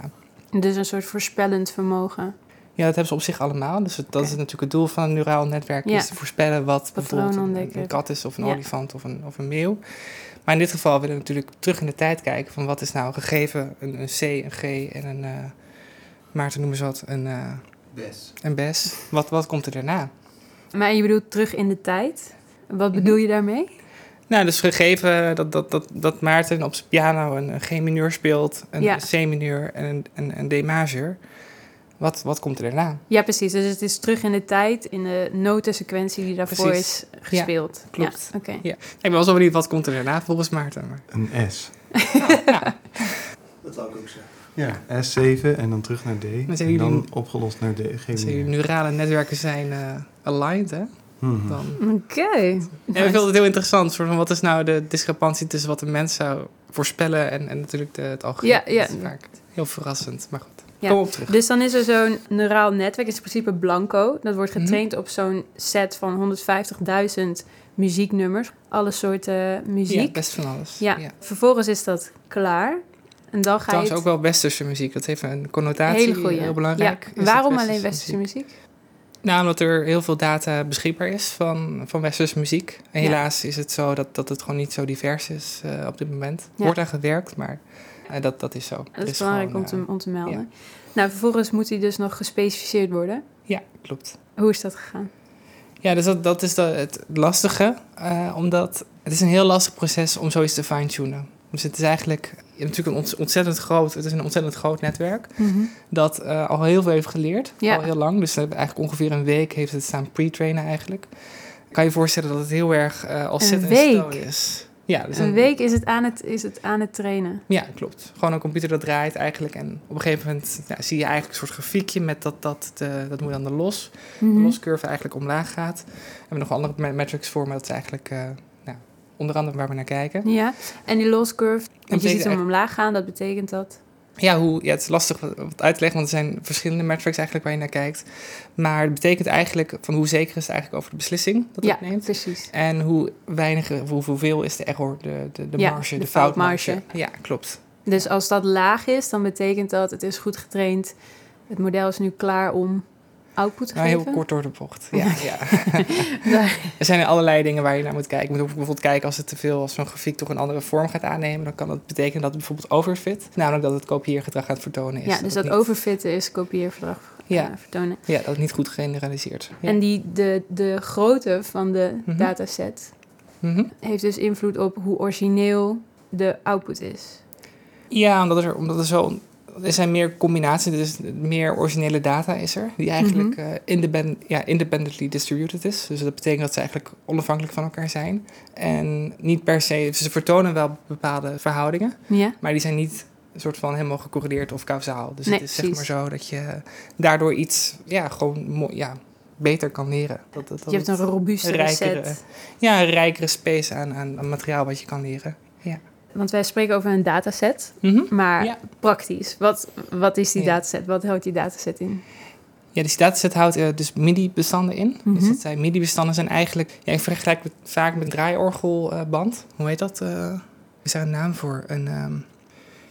Speaker 2: Dus een soort voorspellend vermogen.
Speaker 4: Ja, dat hebben ze op zich allemaal. Dus dat is natuurlijk het doel van een neuraal netwerk. Is te voorspellen wat bijvoorbeeld een, een, kat is of een olifant of een, of een meeuw. Maar in dit geval willen we natuurlijk terug in de tijd kijken van wat is nou gegeven een, een C, een G en een, uh, Maarten noemen ze wat, een, uh,
Speaker 3: bes.
Speaker 4: een bes. Wat, wat komt er daarna?
Speaker 2: Maar je bedoelt terug in de tijd? Wat bedoel je daarmee?
Speaker 4: Nou, dus gegeven dat, dat, dat, dat Maarten op zijn piano een G-mineur speelt, een C-mineur en een, een, een D-majeur. Wat, wat komt er daarna?
Speaker 2: Ja, precies. Dus het is terug in de tijd, in de notensequentie die daarvoor is gespeeld.
Speaker 4: Ja, klopt. Ja, ja. Ik ben wel zo benieuwd, wat komt er daarna volgens Maarten? Maar...
Speaker 3: Een S.
Speaker 1: ja. Dat zou ik ook zeggen.
Speaker 3: Ja, S7 en dan terug naar D. en dan opgelost naar D.
Speaker 4: Geen jullie neurale netwerken zijn uh, aligned, hè?
Speaker 2: Mm Oké. Okay.
Speaker 4: En ik vind het heel interessant. Van, wat is nou de discrepantie tussen wat een mens zou voorspellen en, en natuurlijk de, het algoritme? Ja, ja. Vaak heel verrassend, maar goed. Ja.
Speaker 2: Dus dan is er zo'n neuraal netwerk, is in principe blanco. Dat wordt mhm. getraind op zo'n set van 150.000 muzieknummers. Alle soorten muziek.
Speaker 4: Ja, best van alles.
Speaker 2: Ja. Vervolgens is dat klaar. En dan ga
Speaker 4: Trouwens je ook wel westerse muziek. Dat heeft een connotatie, Hele goeie. heel belangrijk.
Speaker 2: Ja. Waarom alleen westerse muziek?
Speaker 4: Nou, omdat er heel veel data beschikbaar is van, van westerse muziek. En helaas is het zo dat, dat het gewoon niet zo divers is uh, op dit moment. Wordt aan gewerkt, maar uh, dat, dat is zo.
Speaker 2: Dat is, belangrijk om, te, om te melden. Nou, vervolgens moet hij dus nog gespecificeerd worden.
Speaker 4: Ja, klopt.
Speaker 2: Hoe is dat gegaan?
Speaker 4: Ja, dus dat, dat is de, het lastige. Uh, omdat het is een heel lastig proces om zoiets te fine-tunen. Dus het is eigenlijk natuurlijk een ontzettend groot, het is een ontzettend groot netwerk. Mm Dat uh, al heel veel heeft geleerd. Ja. Al heel lang. Dus eigenlijk ongeveer een week heeft het staan pre-trainen eigenlijk. Kan je je voorstellen dat het heel erg uh, als
Speaker 2: set
Speaker 4: in is.
Speaker 2: Ja, dus een, week is het, aan het, is het aan het trainen.
Speaker 4: Ja, klopt. Gewoon een computer dat draait eigenlijk. En op een gegeven moment ja, zie je eigenlijk een soort grafiekje met dat, dat, de, dat moet dan de los. De mhm. loscurve eigenlijk omlaag gaat. We hebben nog andere metrics voor, maar dat is eigenlijk uh, nou, onder andere waar we naar kijken.
Speaker 2: Ja, en die loscurve, en je ziet hem omlaag gaan, dat betekent dat?
Speaker 4: ja, hoe, ja, het is lastig wat uit te leggen, want er zijn verschillende metrics eigenlijk waar je naar kijkt. Maar het betekent eigenlijk van hoe zeker is het eigenlijk over de beslissing dat het neemt.
Speaker 2: precies.
Speaker 4: En hoe weinig, hoe, hoeveel is de error, de, de, de marge, de, foutmarge. Ja, klopt.
Speaker 2: Dus als dat laag is, dan betekent dat het is goed getraind. Het model is nu klaar om output
Speaker 4: nou,
Speaker 2: geven?
Speaker 4: Heel kort door de bocht. Ja, ja. er zijn allerlei dingen waar je naar moet kijken. Je moet bijvoorbeeld kijken als het te veel, als zo'n grafiek toch een andere vorm gaat aannemen, dan kan dat betekenen dat het bijvoorbeeld overfit, namelijk dat het kopieergedrag gaat vertonen is.
Speaker 2: Ja, dus dat, dat overfitten is kopieergedrag ja. Uh, vertonen.
Speaker 4: Ja, dat is niet goed generaliseerd.
Speaker 2: Ja. En die, de, de grootte van de mm dataset mhm. heeft dus invloed op hoe origineel de output is.
Speaker 4: Ja, omdat er, omdat er zo er zijn meer combinaties, dus meer originele data is er, die eigenlijk mm independent, ja, independently distributed is. Dus dat betekent dat ze eigenlijk onafhankelijk van elkaar zijn. En niet per se, ze vertonen wel bepaalde verhoudingen, maar die zijn niet een soort van helemaal gecorreleerd of kausaal. Dus het is zeg maar zo dat je daardoor iets, ja, gewoon ja, beter kan leren. Dat, dat,
Speaker 2: dat je hebt een robuustere set.
Speaker 4: Ja, een rijkere space aan, aan, aan materiaal wat je kan leren. Ja
Speaker 2: want wij spreken over een dataset, mm maar praktisch. Wat, wat is die dataset? Wat houdt die dataset in?
Speaker 4: Ja, dus die dataset houdt uh, dus MIDI-bestanden in. Dus mhm. dat zijn MIDI-bestanden zijn eigenlijk... Ja, ik vergelijk het vaak met een draaiorgelband. Hoe heet dat? Uh, is daar een naam voor? Een... Um,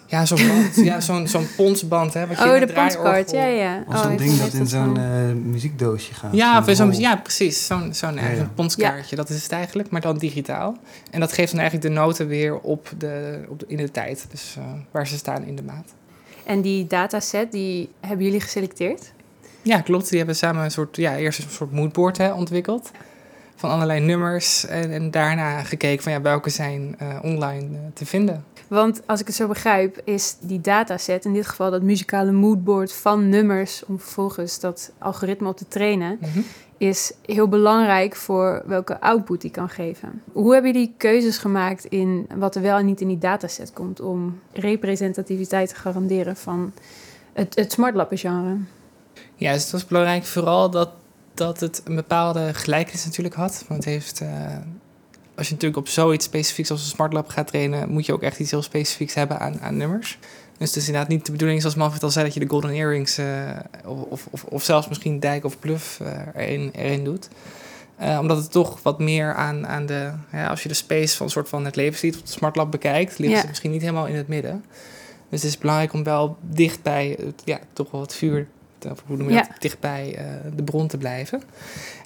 Speaker 4: ja, zo'n band. ja, zo'n zo'n ponsband. Hè,
Speaker 2: wat je oh, de ponskaart. Ja, ja.
Speaker 3: Of zo'n oh, ding dat in zo'n uh, muziekdoosje gaat.
Speaker 4: Ja, zo ja precies. Zo'n zo'n ja, ja. ponskaartje. Dat is het eigenlijk, maar dan digitaal. En dat geeft dan eigenlijk de noten weer op de, op de, in de tijd. Dus uh, waar ze staan in de maat.
Speaker 2: En die dataset, die hebben jullie geselecteerd?
Speaker 4: Ja, klopt. Die hebben samen een soort, ja, eerst een soort moodboard hè, ontwikkeld. Van allerlei nummers. En, en daarna gekeken van ja, welke zijn uh, online te vinden.
Speaker 2: Want als ik het zo begrijp, is die dataset, in dit geval dat muzikale moodboard van nummers, om vervolgens dat algoritme op te trainen, mhm. is heel belangrijk voor welke output die kan geven. Hoe hebben jullie keuzes gemaakt in wat er wel en niet in die dataset komt om representativiteit te garanderen van het, het genre?
Speaker 4: Ja, dus het was belangrijk vooral dat, dat het een bepaalde gelijkenis natuurlijk had. Want het heeft. Uh, als je natuurlijk op zoiets specifieks als een smart lab gaat trainen, moet je ook echt iets heel specifieks hebben aan, aan nummers. Dus het is inderdaad niet de bedoeling, zoals Manfred al zei, dat je de golden earrings uh, of, of, of zelfs misschien dijk of bluff uh, erin, erin doet. Uh, omdat het toch wat meer aan, aan de, ja, als je de space van soort van het leven ziet, of het smart lab bekijkt, ligt ja. het misschien niet helemaal in het midden. Dus het is belangrijk om wel dicht bij het, ja, toch wel het vuur of hoe noem je dat, dichtbij de bron te blijven.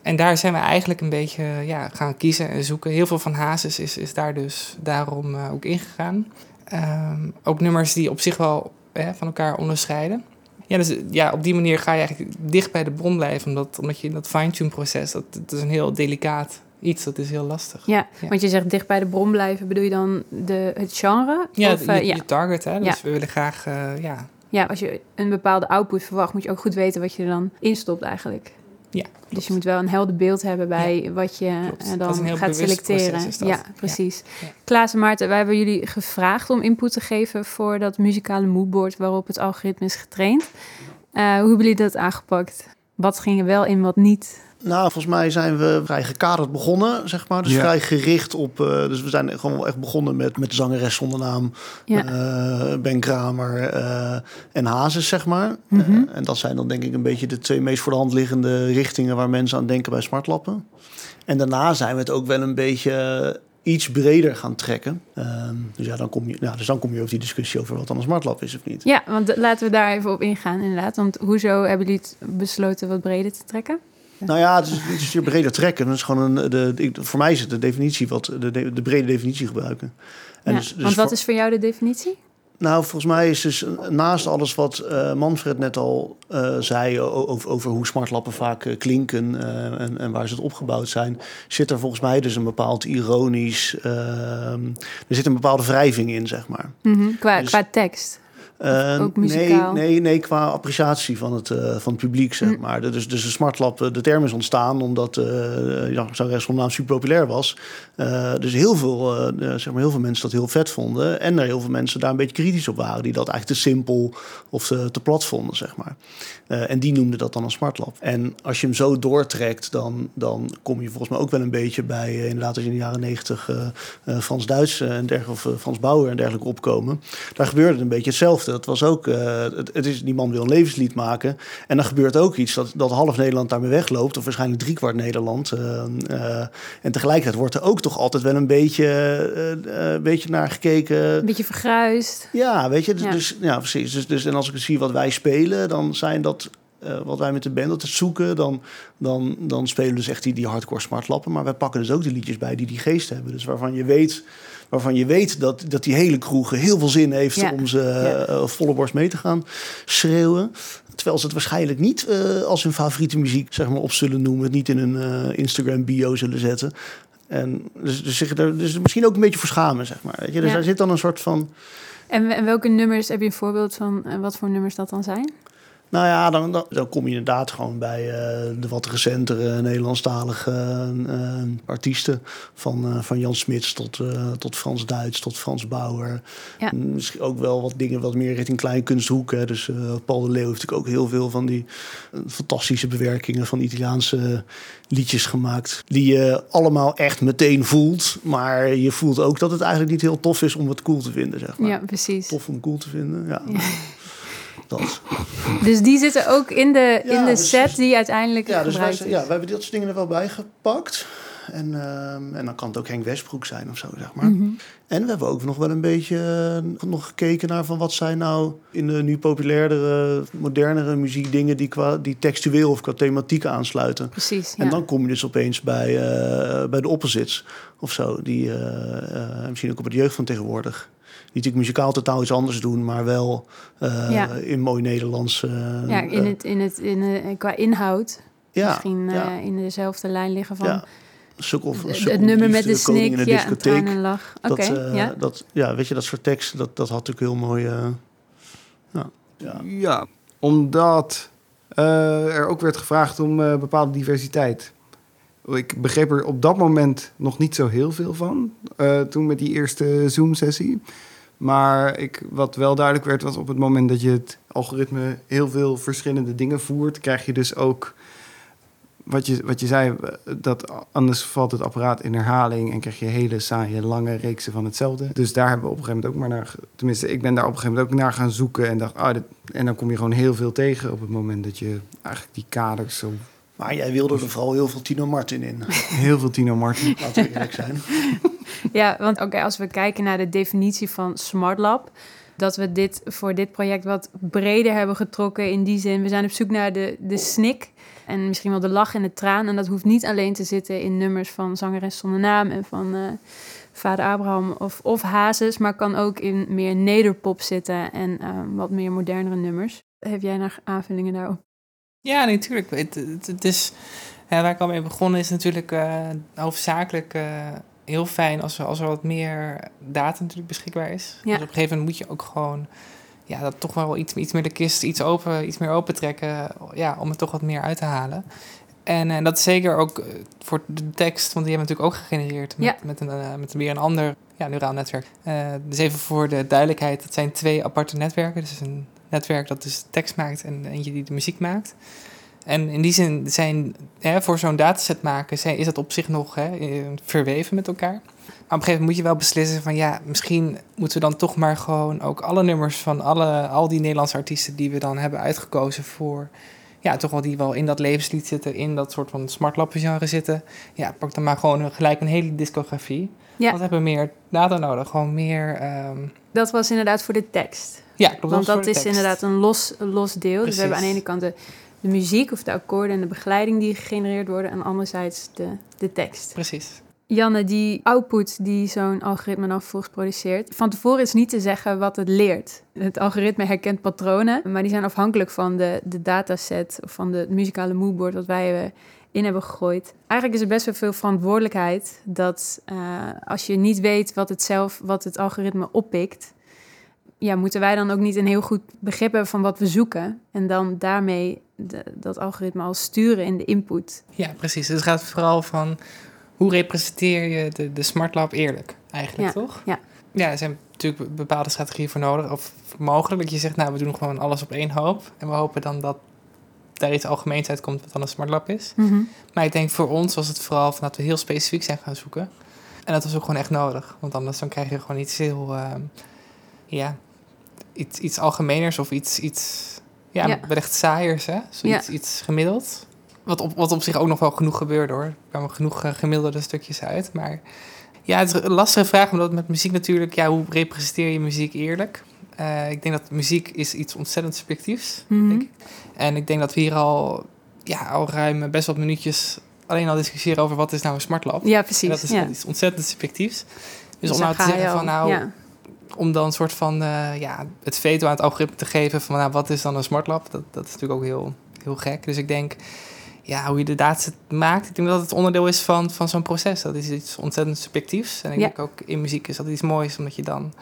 Speaker 4: En daar zijn we eigenlijk een beetje ja, gaan kiezen en zoeken. Heel veel van Hazes is, is daar dus daarom ook ingegaan. Um, ook nummers die op zich wel van elkaar onderscheiden. Ja, dus ja, op die manier ga je eigenlijk dicht bij de bron blijven. Omdat, omdat je in dat fine-tune proces, dat, dat is een heel delicaat iets, dat is heel lastig.
Speaker 2: Ja, want je zegt dicht bij de bron blijven, bedoel je dan de, het genre?
Speaker 4: Ja, of, je, uh, je, target, hè. Dus we willen graag, uh, ja...
Speaker 2: Ja, als je een bepaalde output verwacht, moet je ook goed weten wat je er dan instopt eigenlijk.
Speaker 4: Ja,
Speaker 2: dus je moet wel een helder beeld hebben bij wat je eh, dan gaat selecteren. Ja, precies. Ja. Klaas en Maarten, wij hebben jullie gevraagd om input te geven voor dat muzikale moodboard waarop het algoritme is getraind. Uh, hoe hebben jullie dat aangepakt? Wat ging er wel in, wat niet?
Speaker 1: Nou, volgens mij zijn we vrij gekaderd begonnen, zeg maar. Dus vrij gericht op... Uh, dus we zijn gewoon echt begonnen met, met zangeres zonder naam. Ja. Uh, ben Kramer uh, en Hazes, zeg maar. Mm -hmm. en dat zijn dan denk ik een beetje de twee meest voor de hand liggende richtingen... waar mensen aan denken bij smartlappen. En daarna zijn we het ook wel een beetje iets breder gaan trekken. Uh, dus, ja, dan kom je, nou, dus dan kom je over die discussie over wat dan een smartlab is of niet.
Speaker 2: Ja, want laten we daar even op ingaan inderdaad. Want hoezo hebben jullie het besloten wat breder te trekken?
Speaker 1: Nou ja, het is, het is breder trekken. Dat is gewoon een, de, de, voor mij is het de definitie, wat, de, de brede definitie gebruiken.
Speaker 2: En ja, dus, dus want wat is voor jou de definitie?
Speaker 1: Nou, volgens mij is dus naast alles wat uh, Manfred net al uh, zei over, over, hoe smartlappen vaak uh, klinken en, en, waar ze het opgebouwd zijn, zit er volgens mij dus een bepaald ironisch, ehm, er zit een bepaalde wrijving in, zeg maar.
Speaker 2: Mm -hmm. qua, dus, qua tekst.
Speaker 1: Uh, nee, nee, nee, qua appreciatie van het, uh, van het publiek, zeg mm. maar. Dus, dus de smartlap, de term is ontstaan omdat uh, ja, zangeres van naam super populair was. dus heel veel, zeg maar, heel veel mensen dat heel vet vonden. En er heel veel mensen daar een beetje kritisch op waren. Die dat eigenlijk te simpel of te, te plat vonden, zeg maar. en die noemden dat dan een smartlap. En als je hem zo doortrekt, dan, dan kom je volgens mij ook wel een beetje bij... inderdaad, als je in de jaren negentig Frans-Duits en dergelijke... of Frans Bauer en dergelijke opkomen. Daar gebeurde een beetje hetzelfde. Dat was ook, uh, het, het, is, die man wil een levenslied maken. En dan gebeurt ook iets dat, dat half Nederland daarmee wegloopt, of waarschijnlijk driekwart Nederland. Uh, uh, en tegelijkertijd wordt er ook toch altijd wel een beetje, een beetje naar gekeken.
Speaker 2: Een beetje vergruist.
Speaker 1: Ja, weet je, dus ja, dus, ja precies. Dus, dus, en als ik zie wat wij spelen, dan zijn dat uh, wat wij met de band altijd zoeken, dan, dan, dan spelen we dus echt die, die hardcore smartlappen. Maar wij pakken dus ook de liedjes bij die die geest hebben. Dus waarvan je weet waarvan je weet dat, dat die hele kroeg heel veel zin heeft om ze uh, volle borst mee te gaan schreeuwen. Terwijl ze het waarschijnlijk niet uh, als hun favoriete muziek zeg maar, op zullen noemen. Het niet in een uh, Instagram bio zullen zetten. En dus, dus zich er dus misschien ook een beetje voor schamen, zeg maar. Weet je? Dus daar zit dan een soort van...
Speaker 2: En, en welke nummers, heb je een voorbeeld van wat voor nummers dat dan zijn?
Speaker 1: Nou ja, dan, dan, kom je inderdaad gewoon bij uh, de wat recentere Nederlandstalige uh, artiesten. Van, uh, van Jan Smits tot, tot Frans Duits, tot Frans Bauer. Ja. Misschien ook wel wat dingen wat meer richting kleinkunsthoek. Hè. Dus Paul de Leeuw heeft natuurlijk ook heel veel van die fantastische bewerkingen van Italiaanse liedjes gemaakt. Die je allemaal echt meteen voelt. Maar je voelt ook dat het eigenlijk niet heel tof is om het cool te vinden, zeg maar.
Speaker 2: Ja, precies.
Speaker 1: Tof om cool te vinden, ja. ja. Dat.
Speaker 2: Dus die zitten ook in de, in de dus- set die uiteindelijk
Speaker 1: ja, dus wij, Ja, we hebben dit soort dingen er wel bij gepakt. En, uh, en dan kan het ook Henk Westbroek zijn of zo, zeg maar. Mm -hmm. En we hebben ook nog wel een beetje uh, nog gekeken naar van wat zijn nou in de nu populairdere, modernere muziekdingen die, qua, die textueel of qua thematiek aansluiten.
Speaker 2: Precies.
Speaker 1: En dan kom je dus opeens bij, uh, bij de opposites of zo, die eh, misschien ook op het jeugd van tegenwoordig natuurlijk muzikaal totaal iets anders doen, maar wel uh, ja. in mooi Nederlands. Uh,
Speaker 2: ja, in het, in het, in, uh, qua inhoud. Ja, misschien ja. in dezelfde lijn liggen van. Ja.
Speaker 1: Sukkel,
Speaker 2: sukkel, het nummer met de snik, de ja, en lach. Oké,
Speaker 1: okay, ja. Dat, ja, weet je, dat soort tekst, dat, dat had natuurlijk heel mooi...
Speaker 3: ja. Ja. ja, omdat er ook werd gevraagd om bepaalde diversiteit. Ik begreep er op dat moment nog niet zo heel veel van, toen met die eerste Zoom-sessie. Maar ik, wat wel duidelijk werd, was op het moment dat je het algoritme heel veel verschillende dingen voert, krijg je dus ook wat je, wat je zei, dat anders valt het apparaat in herhaling en krijg je hele saaie, lange reeksen van hetzelfde. Dus daar hebben we op een gegeven moment ook maar naar, tenminste, ik ben daar op een gegeven moment ook naar gaan zoeken en dacht, ah, en dan kom je gewoon heel veel tegen op het moment dat je eigenlijk die kaders zo
Speaker 1: maar jij wilde er vooral heel veel Tino Martin in.
Speaker 3: Heel veel Tino Martin.
Speaker 1: Laten we eerlijk zijn.
Speaker 2: ja, want oké, als we kijken naar de definitie van Smart Lab... dat we dit voor dit project wat breder hebben getrokken in die zin. We zijn op zoek naar de, de snik en misschien wel de lach en de traan. En dat hoeft niet alleen te zitten in nummers van zangeres zonder naam en van uh, Vader Abraham of, of Hazes, maar kan ook in meer nederpop zitten en uh, wat meer modernere nummers. Heb jij nog aanvullingen daarop?
Speaker 4: Ja, natuurlijk. Het, het, het, is, ja, waar ik al mee begonnen is natuurlijk uh, hoofdzakelijk heel fijn als er, als er wat meer data natuurlijk beschikbaar is. Ja. Dus op een gegeven moment moet je ook gewoon ja, dat toch wel iets, iets meer de kist iets, open, iets meer open trekken. Ja, om het toch wat meer uit te halen. En, en dat is zeker ook eh, voor de tekst, want die hebben we natuurlijk ook gegenereerd met, ja. met, een, met weer een ander ja, neuraal netwerk. Uh, dus even voor de duidelijkheid, dat zijn twee aparte netwerken. Dus een netwerk dat dus tekst maakt en eentje die de muziek maakt. En in die zin zijn hè, voor zo'n dataset maken, zijn, is dat op zich nog hè, verweven met elkaar. Maar op een gegeven moment moet je wel beslissen van ja, misschien moeten we dan toch maar gewoon ook alle nummers van alle, al die Nederlandse artiesten die we dan hebben uitgekozen voor, ja, toch wel die wel in dat levenslied zitten, in dat soort van smartlappen genre zitten. Ja, pak dan maar gewoon gelijk een hele discografie. Ja. Wat hebben we meer data nodig? Gewoon meer. Um...
Speaker 2: Dat was inderdaad voor de tekst.
Speaker 4: Ja, klopt.
Speaker 2: Want dat is inderdaad een los, los deel. Precies. Dus we hebben aan de ene kant de de muziek of de akkoorden en de begeleiding die gegenereerd worden. En anderzijds de, de tekst.
Speaker 4: Precies.
Speaker 2: Janne, die output die zo'n algoritme dan vervolgens produceert, van tevoren is niet te zeggen wat het leert. Het algoritme herkent patronen, maar die zijn afhankelijk van de, de dataset of van de muzikale moodboard wat wij eh, in hebben gegooid. Eigenlijk is er best wel veel verantwoordelijkheid dat uh, als je niet weet wat het zelf, wat het algoritme oppikt, ja, moeten wij dan ook niet een heel goed begrip hebben van wat we zoeken en dan daarmee dat algoritme al sturen in de input.
Speaker 4: Ja, precies. Dus het gaat vooral van hoe representeer je de, de Smart Lab eerlijk, eigenlijk, toch?
Speaker 2: Ja.
Speaker 4: Ja, er zijn natuurlijk bepaalde strategieën voor nodig, of mogelijk. Dat je zegt, nou, we doen gewoon alles op één hoop. En we hopen dan dat daar iets algemeens uitkomt wat dan een Smart Lab is.
Speaker 2: Mhm.
Speaker 4: Maar ik denk voor ons was het vooral van dat we heel specifiek zijn gaan zoeken. En dat was ook gewoon echt nodig. Want anders dan krijg je gewoon iets heel, uh, ja, iets, iets algemeners of iets, iets ja, ja. wellicht saaiers, hè? Zoiets ja. iets gemiddeld. Wat op, wat op zich ook nog wel genoeg gebeurde hoor. Er kwamen genoeg uh, gemiddelde stukjes uit. Maar ja, het is een lastige vraag, omdat met muziek natuurlijk, ja, hoe representeer je muziek eerlijk? Uh, ik denk dat muziek is iets ontzettend subjectiefs.
Speaker 2: Mm -hmm.
Speaker 4: denk ik. En ik denk dat we hier al, ja, al ruim best wat minuutjes alleen al discussiëren over wat is nou een smart lab.
Speaker 2: Ja, precies. En
Speaker 4: dat is
Speaker 2: ja.
Speaker 4: iets ontzettend subjectiefs. Dus, dus om nou te zeggen van nou, ja om dan een soort van uh, ja, het veto aan het algoritme te geven van nou, wat is dan een smart lab, dat, dat is natuurlijk ook heel, heel gek. Dus ik denk, ja, hoe je de dataset maakt, ik denk dat het onderdeel is van, van zo'n proces. Dat is iets ontzettend subjectiefs. En ik ja. denk ook in muziek is dat iets moois, omdat je dan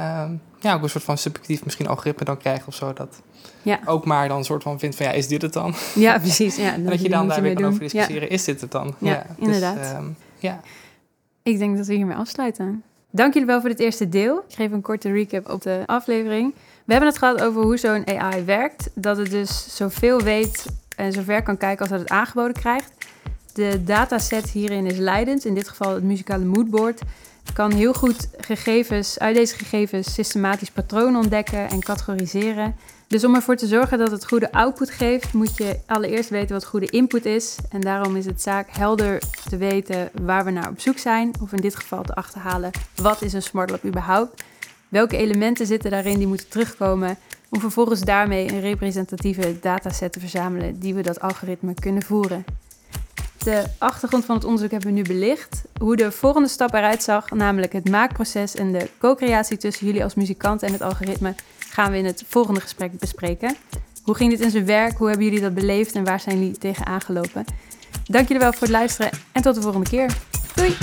Speaker 4: um, ja, ook een soort van subjectief misschien algoritme dan krijgt of zo. Dat
Speaker 2: ja.
Speaker 4: ook maar dan een soort van vindt van ja, is dit het dan?
Speaker 2: Ja, precies. Ja,
Speaker 4: en dat je dan daar weer kan over discussiëren, is dit het dan?
Speaker 2: Ja, ja inderdaad.
Speaker 4: Dus, um, ja.
Speaker 2: Ik denk dat we hiermee afsluiten. Dank jullie wel voor dit eerste deel. Ik geef een korte recap op de aflevering. We hebben het gehad over hoe zo'n AI werkt. Dat het dus zoveel weet en zover kan kijken als dat het aangeboden krijgt. De dataset hierin is leidend, in dit geval het muzikale moodboard. Kan heel goed gegevens, uit deze gegevens systematisch patronen ontdekken en categoriseren. Dus om ervoor te zorgen dat het goede output geeft, moet je allereerst weten wat goede input is. En daarom is het zaak helder te weten waar we naar op zoek zijn. Of in dit geval te achterhalen, wat is een smart lab überhaupt? Welke elementen zitten daarin die moeten terugkomen? Om vervolgens daarmee een representatieve dataset te verzamelen die we dat algoritme kunnen voeren. De achtergrond van het onderzoek hebben we nu belicht. Hoe de volgende stap eruit zag, namelijk het maakproces en de co-creatie tussen jullie als muzikant en het algoritme, gaan we in het volgende gesprek bespreken. Hoe ging dit in zijn werk? Hoe hebben jullie dat beleefd en waar zijn jullie tegen aangelopen? Dank jullie wel voor het luisteren en tot de volgende keer. Doei!